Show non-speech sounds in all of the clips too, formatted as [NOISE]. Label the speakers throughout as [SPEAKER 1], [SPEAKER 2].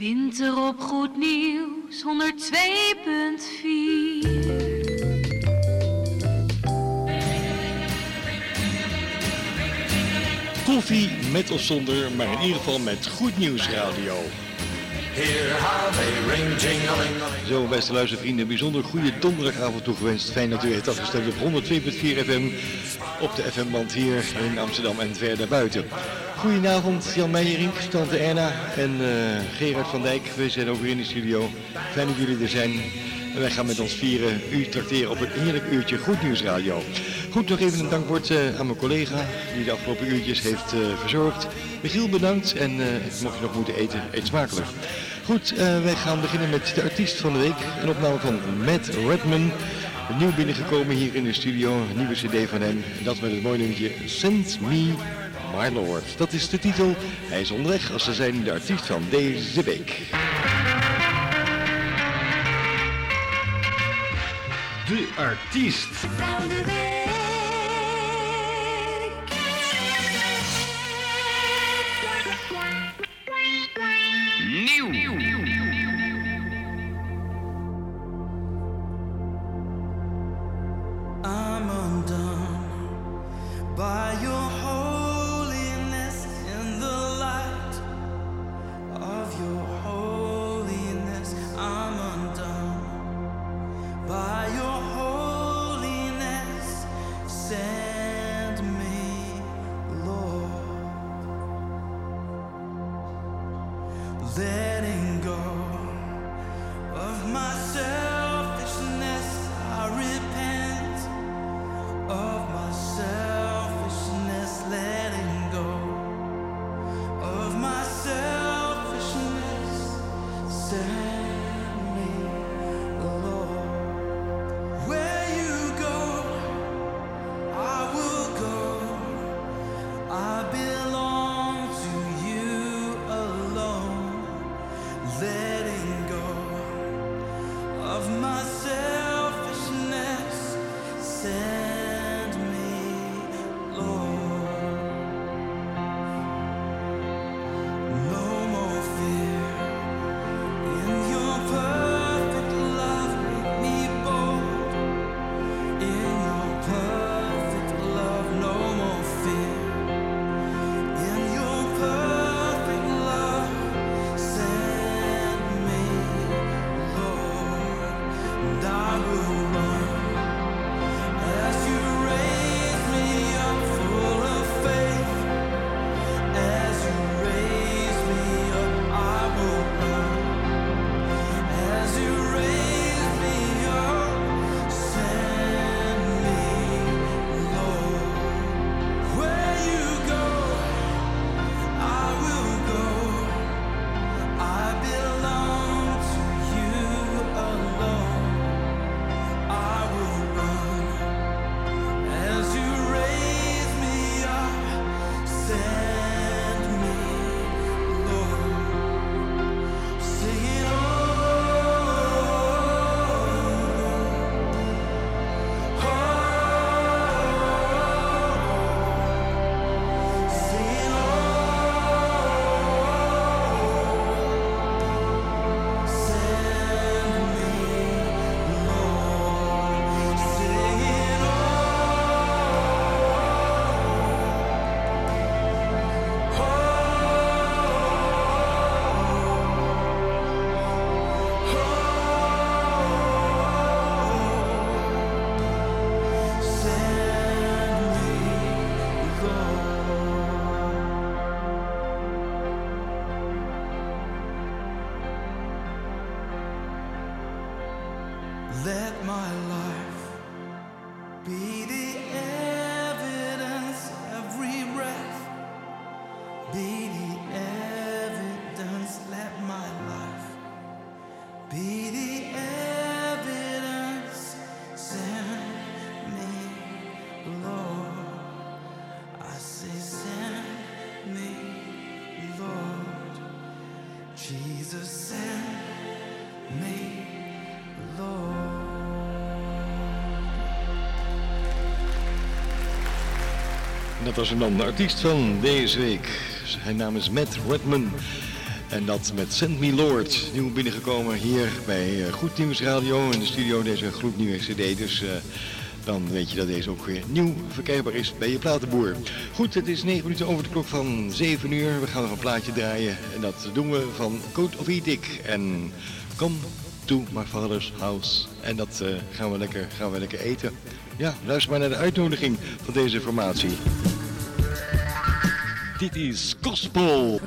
[SPEAKER 1] Winter op Goed Nieuws 102.4.
[SPEAKER 2] Koffie met of zonder, maar in ieder geval met Goed Nieuws Radio. Zo, beste luistervrienden, bijzonder goede donderdagavond toegewenst. Fijn dat u heeft afgestemd op 102.4 FM op de FM-band hier in Amsterdam en ver daarbuiten. Goedenavond, Jan Meijerink, tante Erna en eh, Gerard van Dijk. We zijn ook weer in de studio. Fijn dat jullie er zijn. En wij gaan met ons vieren u trakteren op een heerlijk uurtje Goed Nieuws Radio. Goed, nog even een dankwoord eh, aan mijn collega die de afgelopen uurtjes heeft eh, verzorgd. Michiel bedankt en eh, mocht je nog moeten eten, eet smakelijk. Goed, wij gaan beginnen met de artiest van de week. Een opname van Matt Redman. Nieuw binnengekomen hier in de studio, een nieuwe cd van hem. Dat met het mooie nummertje Send Me My Lord. Dat is de titel. Hij is onderweg als ze zijn de artiest van deze week. De artiest.
[SPEAKER 3] Dat was een dan de artiest van deze week. Zijn naam is Matt Redman. En dat met Send Me Lord. Nieuw binnengekomen hier bij eh, Goed Nieuws Radio in de studio. Deze gloednieuwe cd. Dus eh, dan weet je dat deze ook weer nieuw verkrijgbaar is bij je platenboer. Goed, het is 9 minuten over de klok van 7 uur. We gaan nog een plaatje draaien. En dat doen we van Coat of Edic. En Come to my father's house. En dat eh, gaan, we lekker, gaan we lekker eten. Ja, luister maar naar de uitnodiging van deze formatie. Dit is Gospel.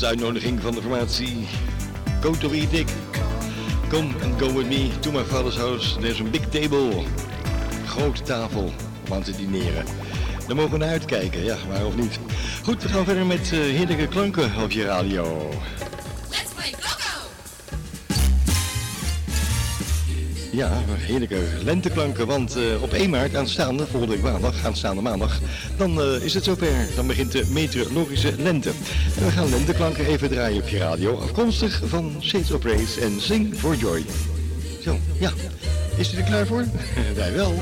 [SPEAKER 3] Was de uitnodiging van de formatie Go to Eat Dick. Come and go with me to my father's house. There's a big table. Grote tafel om aan te dineren. Daar mogen we naar uitkijken, ja, maar of niet. Goed, we gaan verder met eh, heerlijke klanken op je radio.
[SPEAKER 2] Let's play Coco!
[SPEAKER 3] Ja, heerlijke lenteklanken, want eh, op 1 maart aanstaande, volgende week maandag, aanstaande maandag, dan eh, is het zover. Dan begint de meteorologische lente. We gaan lenteklanken even draaien op je radio, afkomstig van Shades of Race en Sing for Joy. Zo, ja. Is u er klaar voor? [LAUGHS] Wij wel.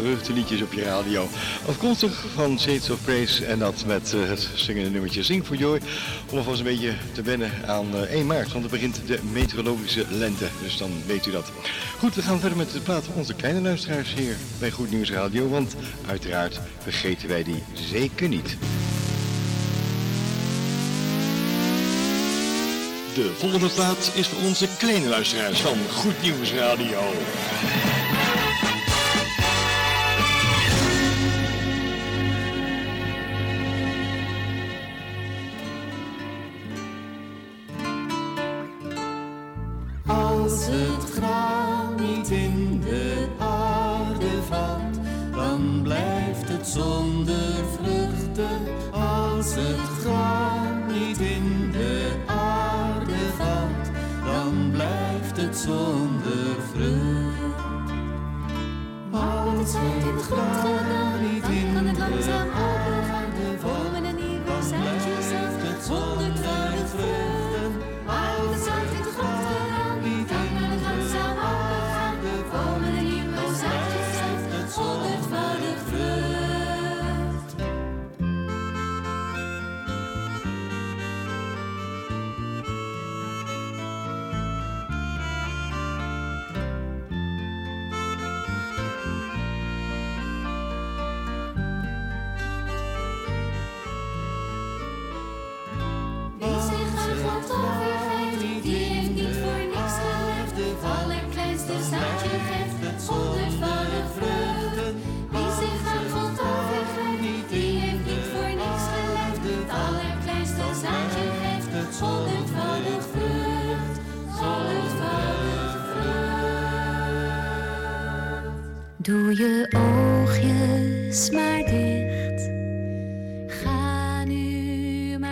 [SPEAKER 4] Vreugdeliedjes op je radio. Afkomstig van Shades of Praise en dat met eh, het zingende nummertje Sing for Joy. Om alvast een beetje te wennen aan eh, 1 maart, want het begint de meteorologische lente. Dus dan weet u dat. Goed, we gaan verder met de plaat van onze kleine luisteraars hier bij Goed Nieuws Radio. Want uiteraard vergeten wij die zeker niet. De volgende plaat is voor onze kleine luisteraars van Goed Nieuws Radio.
[SPEAKER 5] Zonder vruchten. Als het graan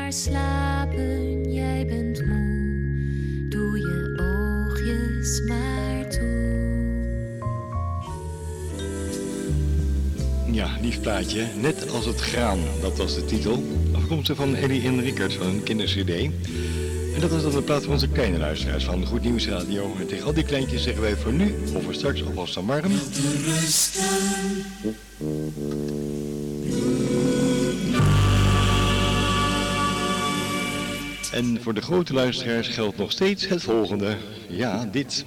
[SPEAKER 6] maar slapen, jij bent moe. Doe je oogjes maar toe.
[SPEAKER 4] Ja, lief plaatje. Net als het graan, dat was de titel. Afkomstig van Ellie en Rickert van een kindercd. En dat is dan de plaat van onze kleine luisteraars van Goed Nieuws Radio. En tegen al die kleintjes zeggen wij voor nu, of voor straks, alvast aan warm. En voor de grote luisteraars geldt nog steeds het volgende. Ja, dit.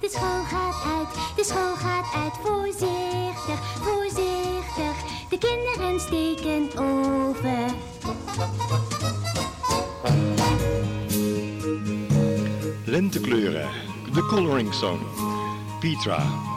[SPEAKER 6] De school gaat uit, de school gaat uit. Voorzichtig, voorzichtig. De kinderen steken over.
[SPEAKER 4] Lentekleuren. De Coloring Song. Petra.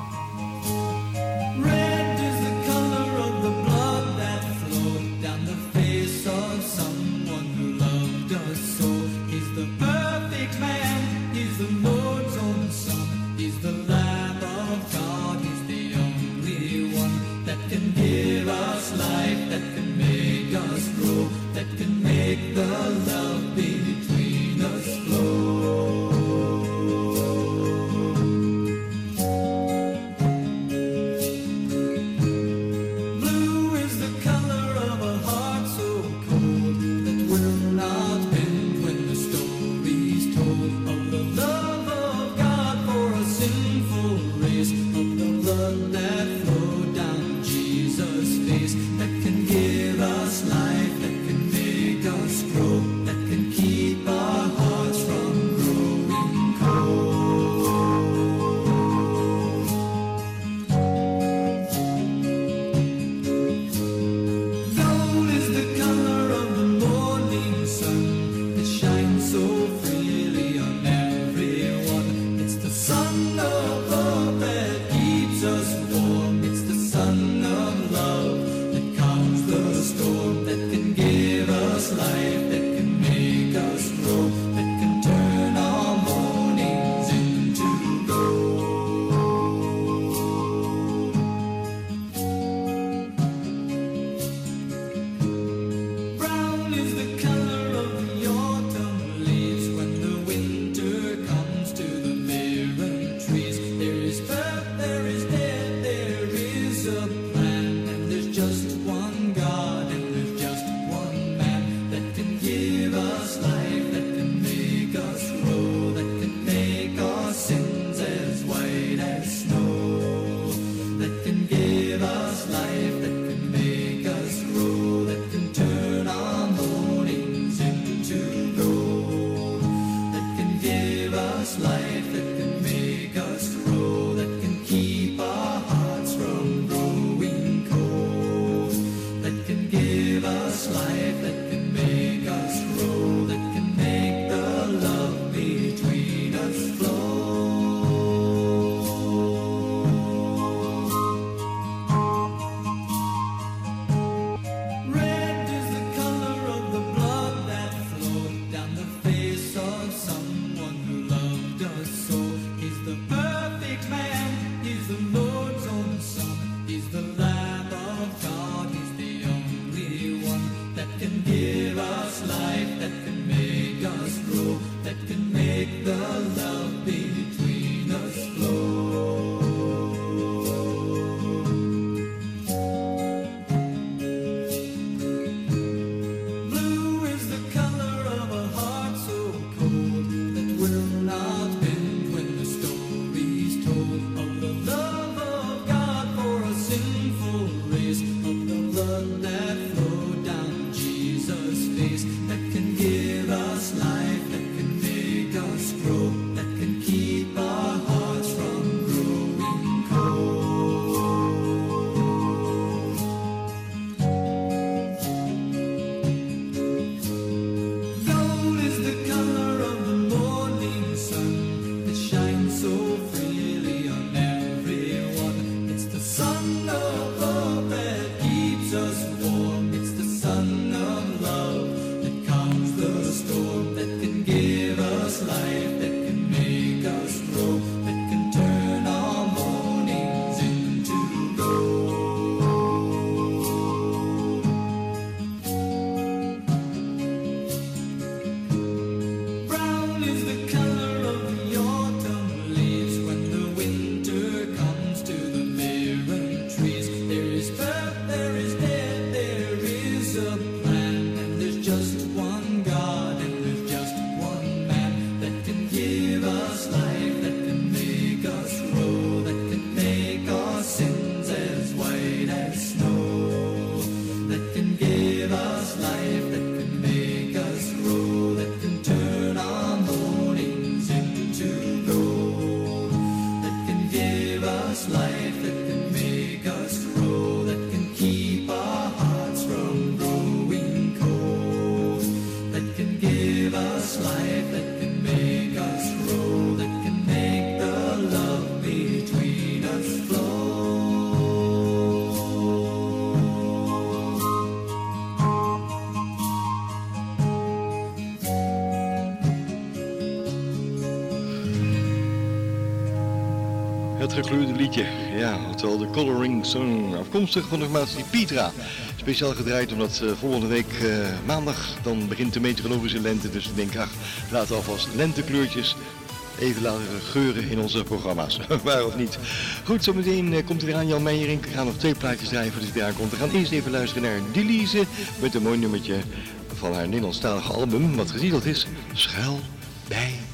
[SPEAKER 2] Liedje, ja, oftewel de Coloring Song, afkomstig van de formatie Pietra. Speciaal gedraaid omdat eh, volgende week eh, maandag dan begint de meteorologische lente. Dus ik denk, ach, laten alvast lentekleurtjes even laten geuren in onze programma's. [LAUGHS] Waar of niet. Goed, zometeen eh, komt er aan Jan Meijering. We gaan nog twee plaatjes draaien voordat hij aankomt. We gaan eerst even luisteren naar Delise met een mooi nummertje van haar Nederlandstalige album. Wat getiteld is Schuil bij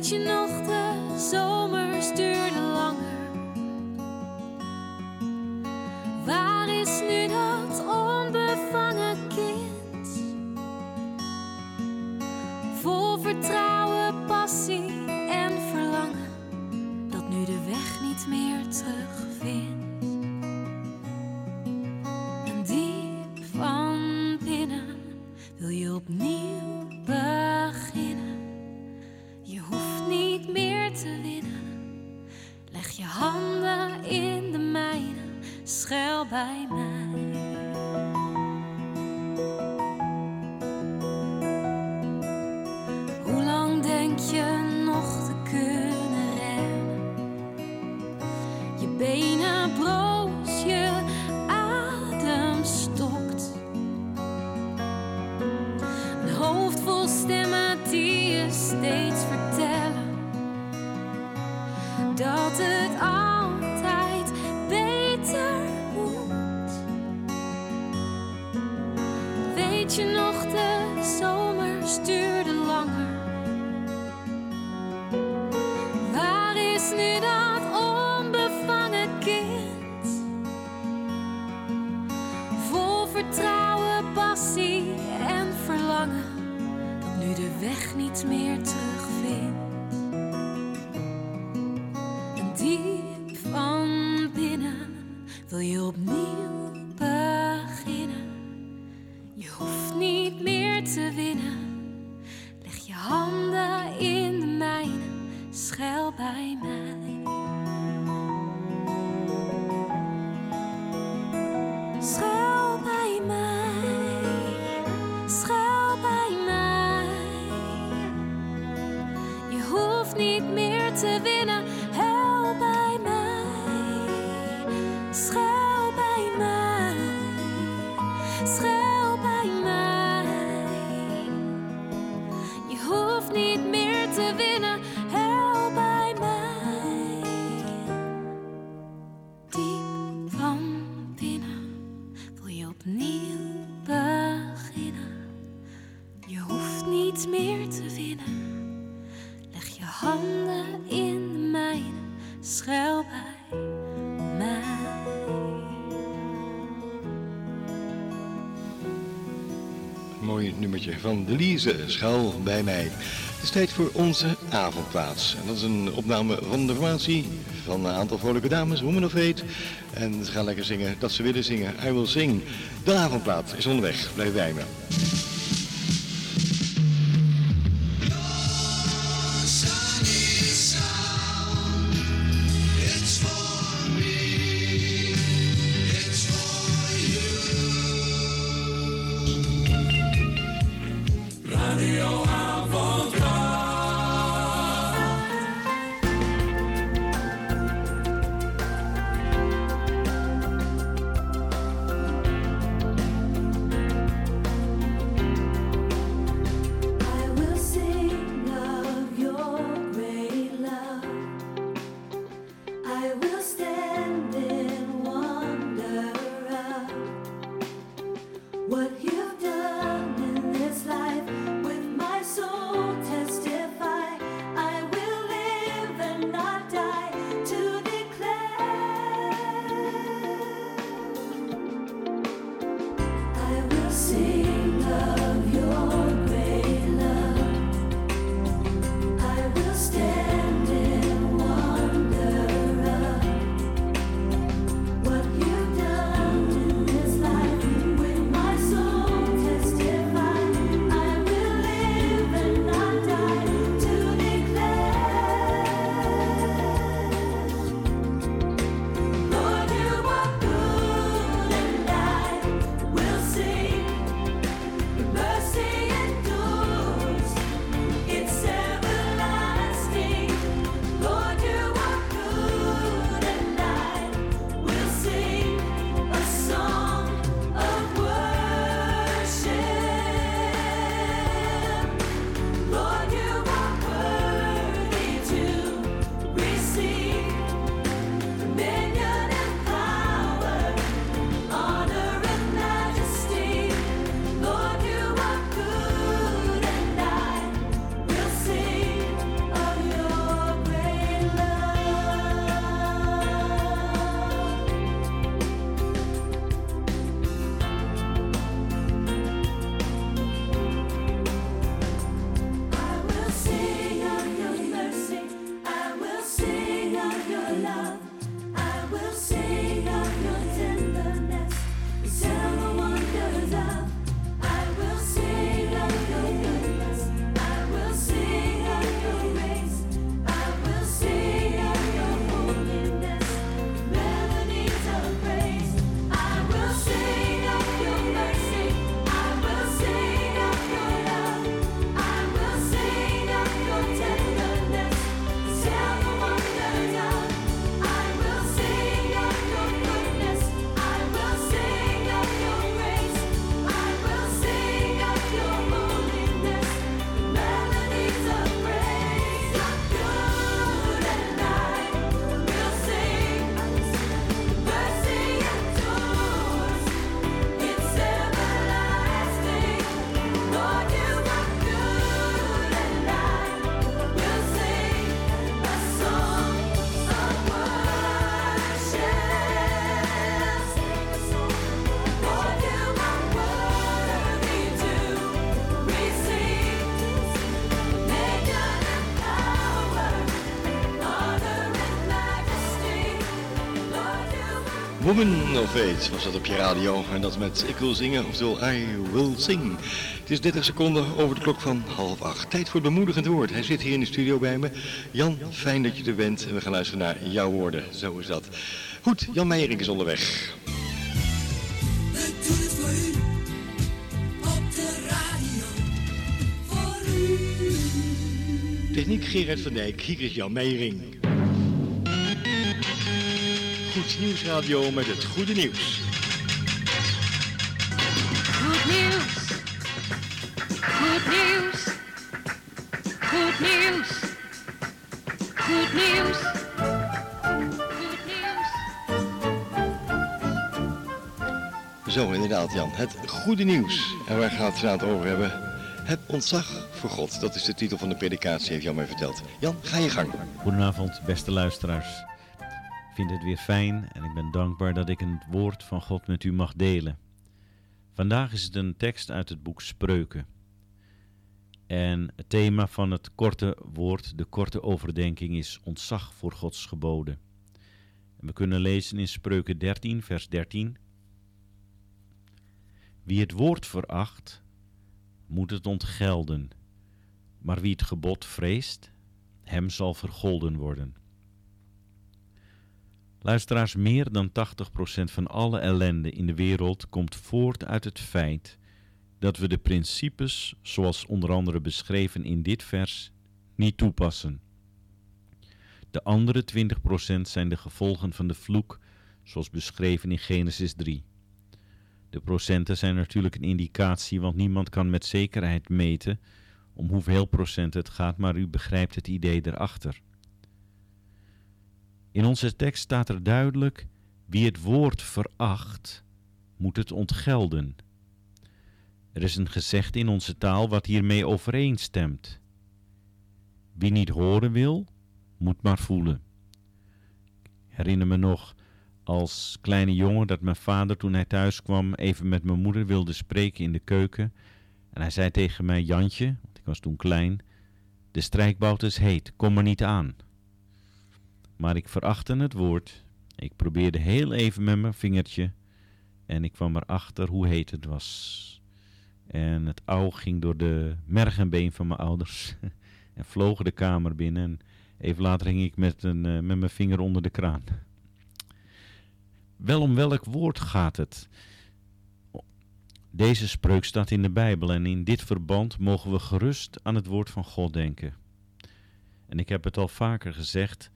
[SPEAKER 5] Weet je nog, de zomer schuil bij schuil bij van
[SPEAKER 2] Delise, schuil bij mij. Het is tijd voor onze avondplaats. En dat is een opname van de formatie van een aantal vrolijke dames, Women of Eight. En ze gaan lekker zingen dat ze willen zingen. I will sing. De avondplaat is onderweg. Blijf bij me. Woman of Eight was dat op je radio. En dat met Ik wil zingen, oftewel I will sing. Het is 30 seconden over de klok van half acht. Tijd voor het bemoedigend woord. Hij zit hier in de studio bij me. Jan, fijn dat je er bent. En we gaan luisteren naar jouw woorden. Zo is dat. Goed, Jan Meijering is onderweg.
[SPEAKER 3] We doen het voor u. Op de radio. Voor u.
[SPEAKER 2] Techniek Gerard van Dijk, hier is Jan Meijering. Goed nieuwsradio met het goede nieuws.
[SPEAKER 1] Goed nieuws. Goed nieuws. Goed nieuws. Goed nieuws. Goed nieuws.
[SPEAKER 2] Zo, inderdaad Jan. Het goede nieuws. En waar gaat het vanavond over hebben? Het ontzag voor God. Dat is de titel van de predikatie, heeft Jan mij verteld. Jan, ga je gang.
[SPEAKER 7] Goedenavond, beste luisteraars. Vind het weer fijn en ik ben dankbaar dat ik een woord van God met u mag delen. Vandaag is het een tekst uit het boek Spreuken. En het thema van het korte woord, de korte overdenking, is ontzag voor Gods geboden. En we kunnen lezen in Spreuken 13, vers 13. Wie het woord veracht, moet het ontgelden. Maar wie het gebod vreest, hem zal vergolden worden. Luisteraars, meer dan 80% van alle ellende in de wereld komt voort uit het feit dat we de principes, zoals onder andere beschreven in dit vers, niet toepassen. De andere 20% zijn de gevolgen van de vloek, zoals beschreven in Genesis 3. De procenten zijn natuurlijk een indicatie, want niemand kan met zekerheid meten om hoeveel procent het gaat, maar u begrijpt het idee erachter. In onze tekst staat er duidelijk: wie het woord veracht, moet het ontgelden. Er is een gezegde in onze taal wat hiermee overeenstemt. Wie niet horen wil, moet maar voelen. Ik herinner me nog als kleine jongen dat mijn vader toen hij thuis kwam even met mijn moeder wilde spreken in de keuken. En hij zei tegen mij, Jantje, want ik was toen klein, de strijkbout is heet, kom er niet aan. Maar ik verachtte het woord. Ik probeerde heel even met mijn vingertje en ik kwam erachter hoe heet het was. En het ouw ging door de merg en been van mijn ouders [LAUGHS] en vloog de kamer binnen. En even later hing ik met, een, eh, met mijn vinger onder de kraan. Wel om welk woord gaat het? Deze spreuk staat in de Bijbel en in dit verband mogen we gerust aan het woord van God denken. En ik heb het al vaker gezegd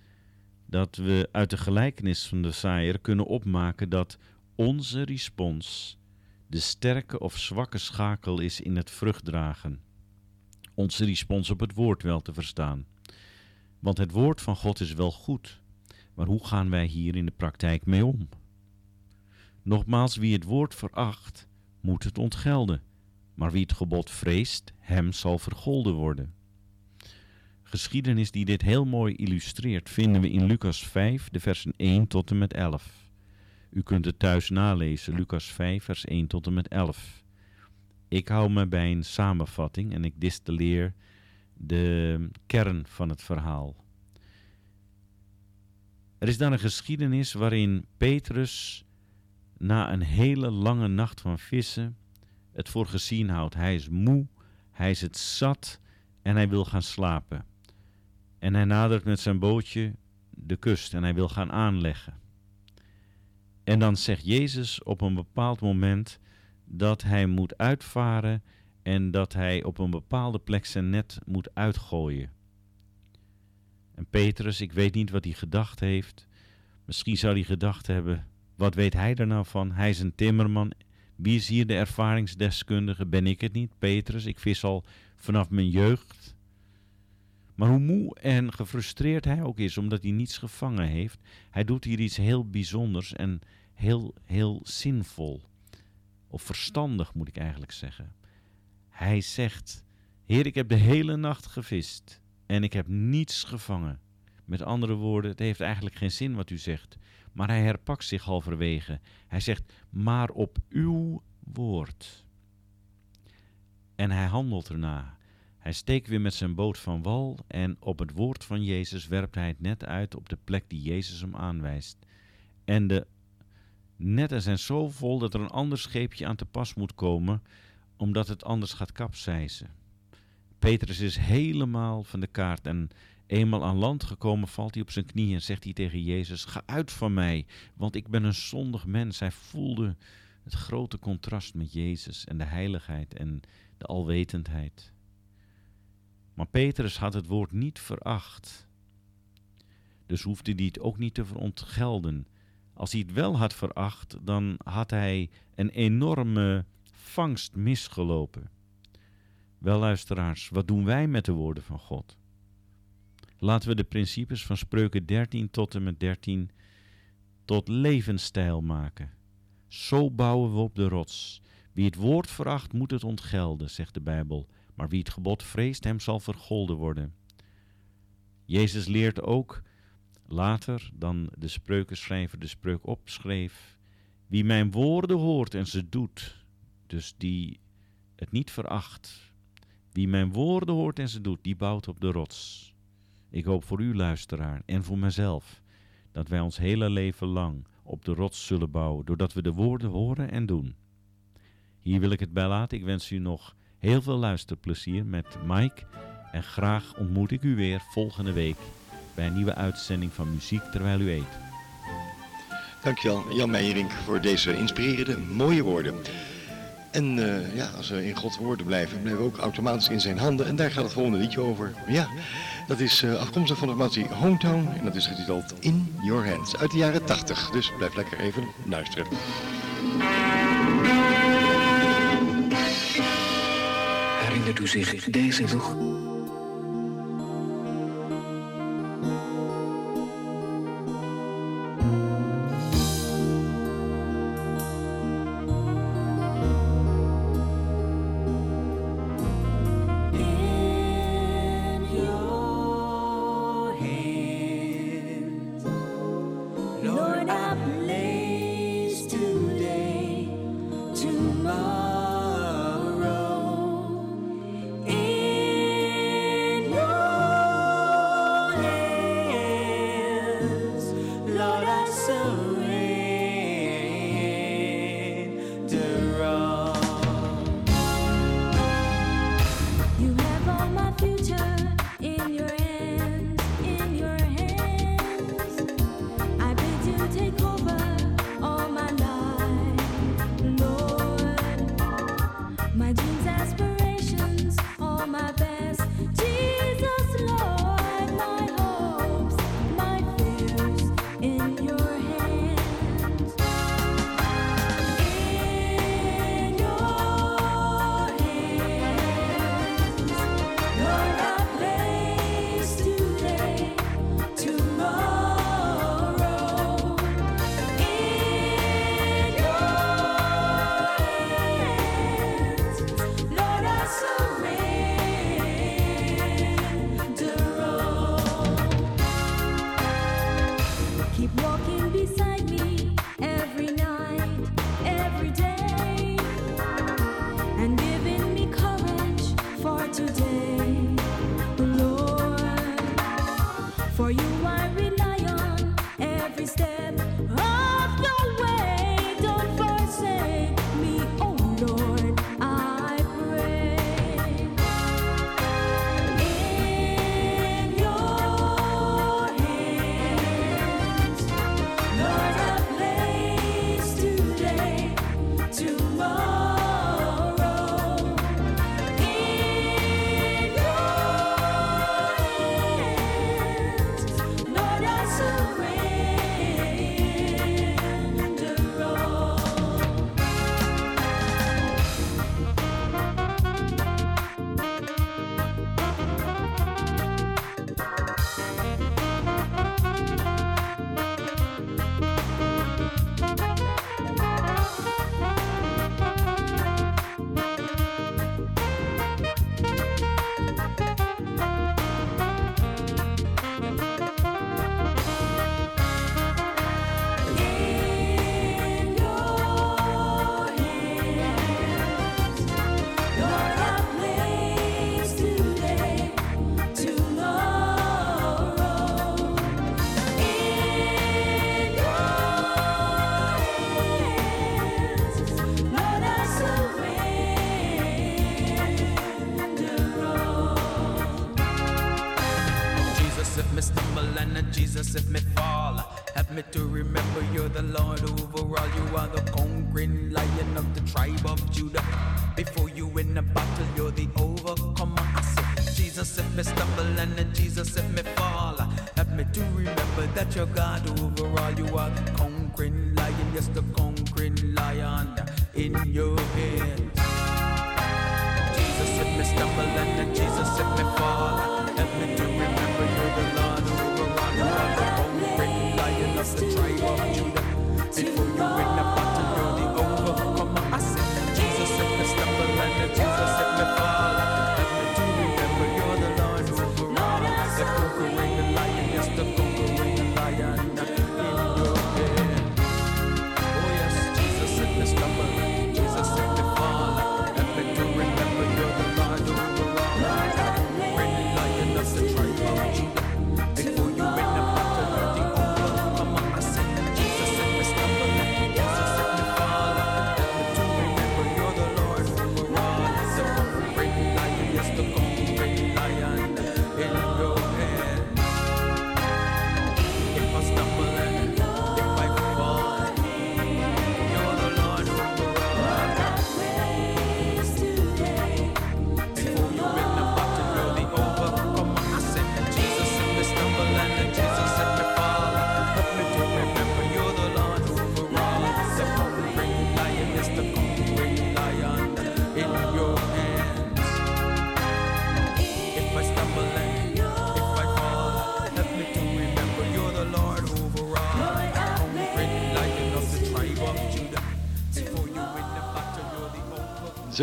[SPEAKER 7] dat we uit de gelijkenis van de zaaier kunnen opmaken dat onze respons de sterke of zwakke schakel is in het vruchtdragen. Onze respons op het woord wel te verstaan. Want het woord van God is wel goed, maar hoe gaan wij hier in de praktijk mee om? Nogmaals, wie het woord veracht, moet het ontgelden, maar wie het gebod vreest, hem zal vergolden worden. Geschiedenis die dit heel mooi illustreert vinden we in Lucas 5, de versen 1 tot en met 11. U kunt het thuis nalezen, Lucas 5, vers 1 tot en met 11. Ik hou me bij een samenvatting en ik distilleer de kern van het verhaal. Er is dan een geschiedenis waarin Petrus na een hele lange nacht van vissen het voor gezien houdt. Hij is moe, hij is het zat en hij wil gaan slapen. En hij nadert met zijn bootje de kust en hij wil gaan aanleggen. En dan zegt Jezus op een bepaald moment dat hij moet uitvaren en dat hij op een bepaalde plek zijn net moet uitgooien. En Petrus, ik weet niet wat hij gedacht heeft. Misschien zou hij gedacht hebben, wat weet hij er nou van? Hij is een timmerman. Wie is hier de ervaringsdeskundige? Ben ik het niet? Petrus, ik vis al vanaf mijn jeugd. Maar hoe moe en gefrustreerd hij ook is omdat hij niets gevangen heeft, hij doet hier iets heel bijzonders en heel, heel zinvol. Of verstandig moet ik eigenlijk zeggen. Hij zegt: Heer, ik heb de hele nacht gevist en ik heb niets gevangen. Met andere woorden, het heeft eigenlijk geen zin wat u zegt. Maar hij herpakt zich halverwege. Hij zegt: Maar op uw woord. En hij handelt erna. Hij steekt weer met zijn boot van wal en op het woord van Jezus werpt hij het net uit op de plek die Jezus hem aanwijst. En de netten zijn zo vol dat er een ander scheepje aan te pas moet komen, omdat het anders gaat kapseizen. Petrus is helemaal van de kaart en eenmaal aan land gekomen valt hij op zijn knieën en zegt hij tegen Jezus, ga uit van mij, want ik ben een zondig mens. Hij voelde het grote contrast met Jezus en de heiligheid en de alwetendheid. Maar Petrus had het woord niet veracht. Dus hoefde hij het ook niet te verontgelden. Als hij het wel had veracht, dan had hij een enorme vangst misgelopen. Wel luisteraars, wat doen wij met de woorden van God? Laten we de principes van Spreuken 13 tot en met 13 tot levensstijl maken. Zo bouwen we op de rots. Wie het woord veracht, moet het ontgelden, zegt de Bijbel. Maar wie het gebod vreest, hem zal vergolden worden. Jezus leert ook later dan de spreukenschrijver de spreuk opschreef: Wie mijn woorden hoort en ze doet, dus die het niet veracht. Wie mijn woorden hoort en ze doet, die bouwt op de rots. Ik hoop voor u, luisteraar, en voor mezelf, dat wij ons hele leven lang op de rots zullen bouwen, doordat we de woorden horen en doen. Hier wil ik het bij laten. Ik wens u nog heel veel luisterplezier met Mike. En graag ontmoet ik u weer volgende week bij een nieuwe uitzending van Muziek Terwijl U Eet.
[SPEAKER 2] Dankjewel Jan Meijerink voor deze inspirerende, mooie woorden. En eh, ja, als we in Gods woorden blijven, blijven we ook automatisch in zijn handen. En daar gaat het volgende liedje over. Ja, dat is eh, afkomstig van de formatie Hometown. En dat is getiteld In Your Hands uit de jaren 80. Dus blijf lekker even luisteren.
[SPEAKER 8] Herinnert u zich deze nog?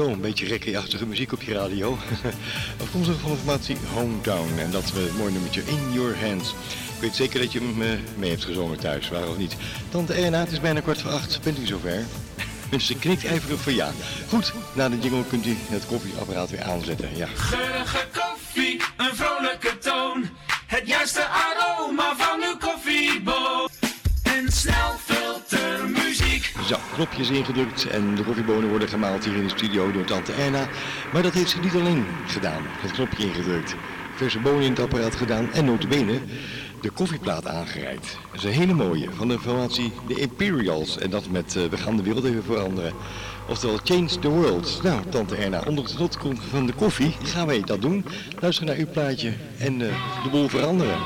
[SPEAKER 2] Zo, een beetje recreatieachtige muziek op je radio. [LAUGHS] Afkomstig van de formatie Hometown. En dat we mooi nummertje In Your Hands. Ik weet zeker dat je hem eh, mee hebt gezongen thuis, waarom niet. Tante de het is bijna kwart voor acht. Bent u zover? Mensen [LAUGHS] ze knikt ijverig van ja. Goed, na de jingle kunt u het koffieapparaat weer aanzetten. Ja.
[SPEAKER 9] Geurige koffie, een vrolijke toon. Het juiste aroma van uw
[SPEAKER 2] knopjes ingedrukt en de koffiebonen worden gemaald hier in de studio door tante Erna. Maar dat heeft ze niet alleen gedaan, het knopje ingedrukt. Verse bonen in het apparaat gedaan en notabene de koffieplaat aangereikt. Dat is een hele mooie, van de formatie de Imperials. En dat met eh, We gaan de wereld even veranderen. Oftewel Change the World. Nou, tante Erna, onder het lot van de koffie gaan wij dat doen. Luister naar uw plaatje en eh, de boel veranderen.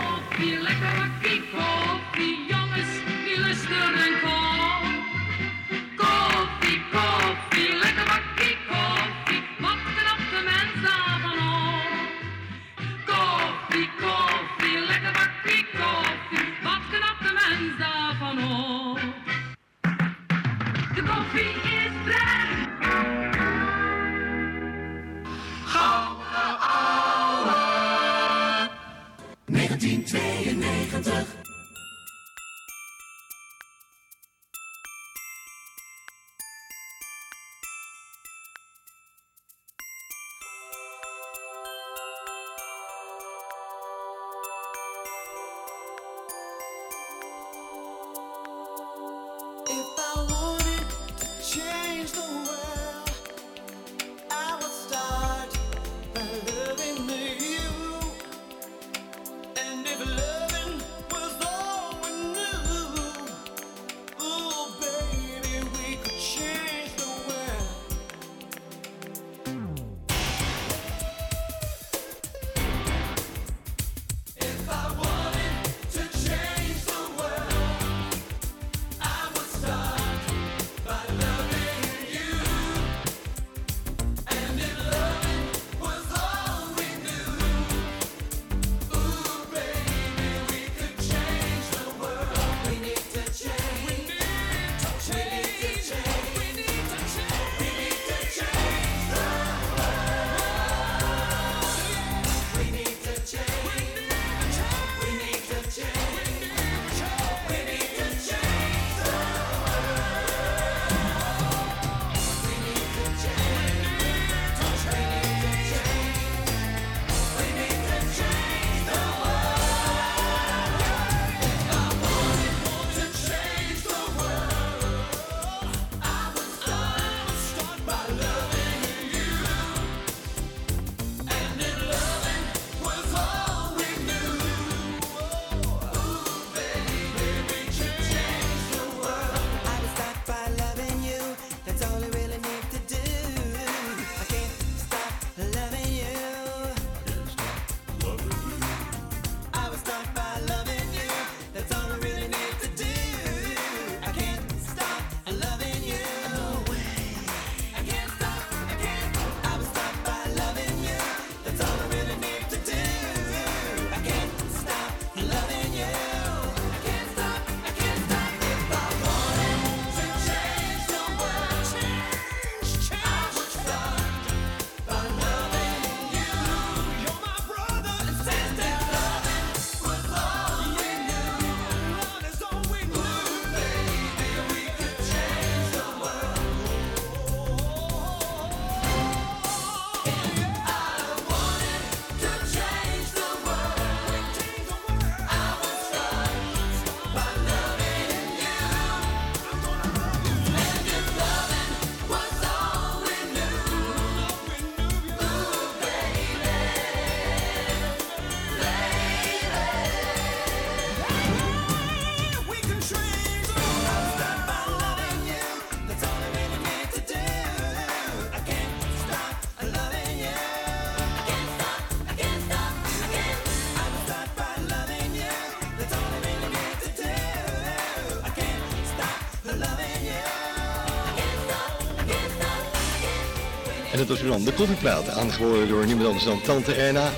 [SPEAKER 1] En
[SPEAKER 10] dat was dan de koffieplaat, aangeboren door niemand anders dan Tante Erna,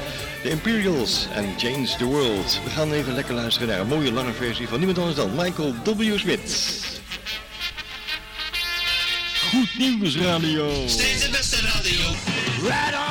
[SPEAKER 10] de Imperials en Change the World. We gaan even lekker luisteren naar een mooie lange versie van niemand anders dan Michael W. Smith. Goed Nieuws Radio.
[SPEAKER 2] Steeds de beste radio.
[SPEAKER 10] Right.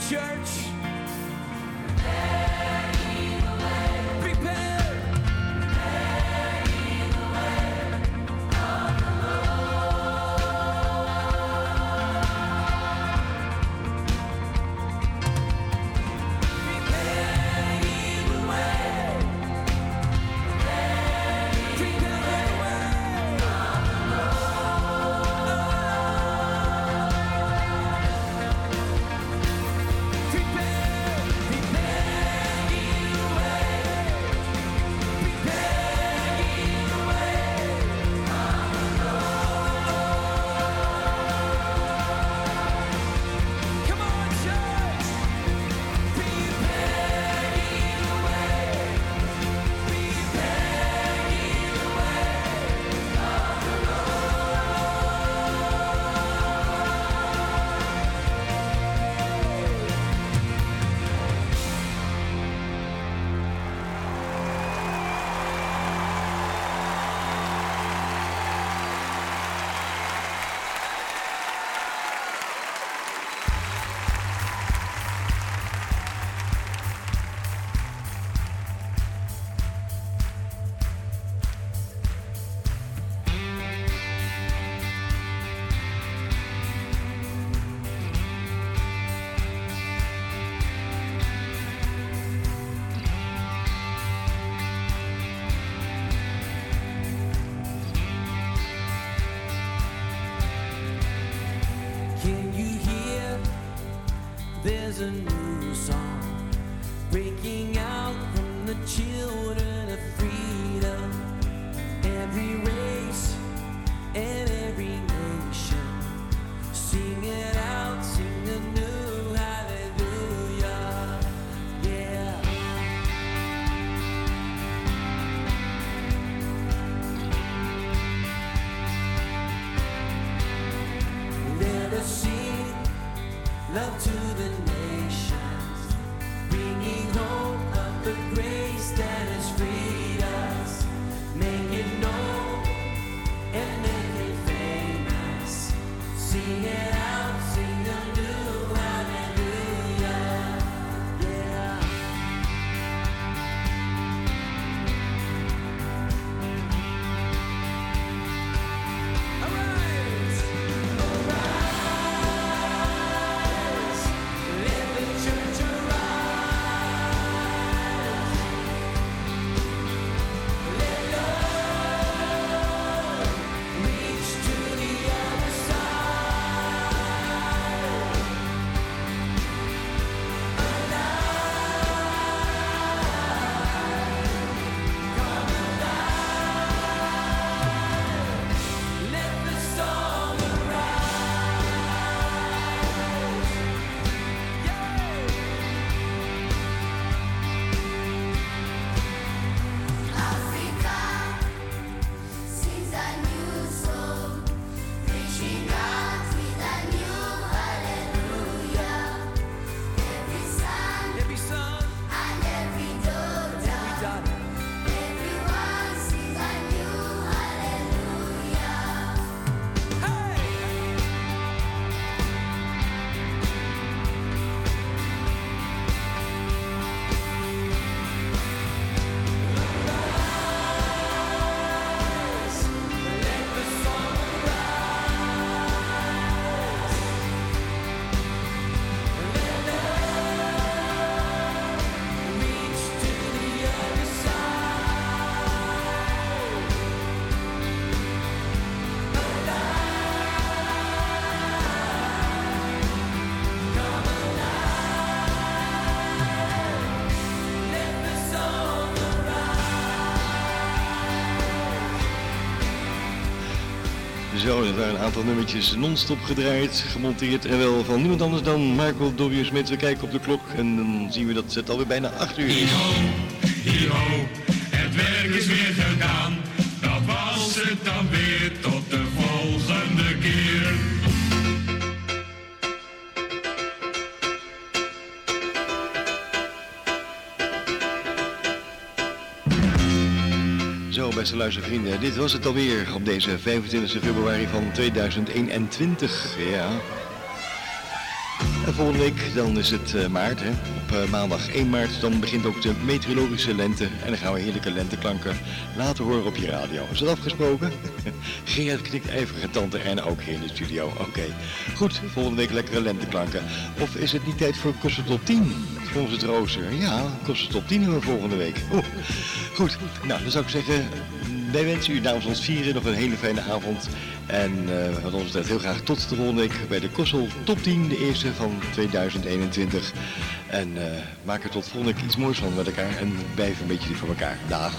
[SPEAKER 3] church.
[SPEAKER 2] Er waren een aantal nummertjes non-stop gedraaid, gemonteerd en wel van niemand anders dan Marco Dobbius met. We kijken op de klok en dan zien we dat het alweer bijna 8 uur is. vrienden. Dit was het alweer op deze 25 februari van 2021. Ja. En volgende week dan is het eh, maart. Hè. Op eh, maandag 1 maart dan begint ook de meteorologische lente. En dan gaan we heerlijke lenteklanken laten horen op je radio. Is dat afgesproken? [LAUGHS] Gerard knikt ijverige tante en ook hier in de studio. Oké, goed. Volgende week lekkere lenteklanken. Of is het niet tijd voor kosten tot 10? Volgens het rooster. Ja, kosten tot 10 uur volgende week. Oh. Goed, nou dan zou ik zeggen wij wensen u namens ons vieren nog een hele fijne avond. En eh wat ons betreft heel graag tot de volgende bij de Kossel Top 10, de eerste van 2021. En eh, maak er tot volgende iets moois van met elkaar en blijf een beetje lief voor elkaar. Dag.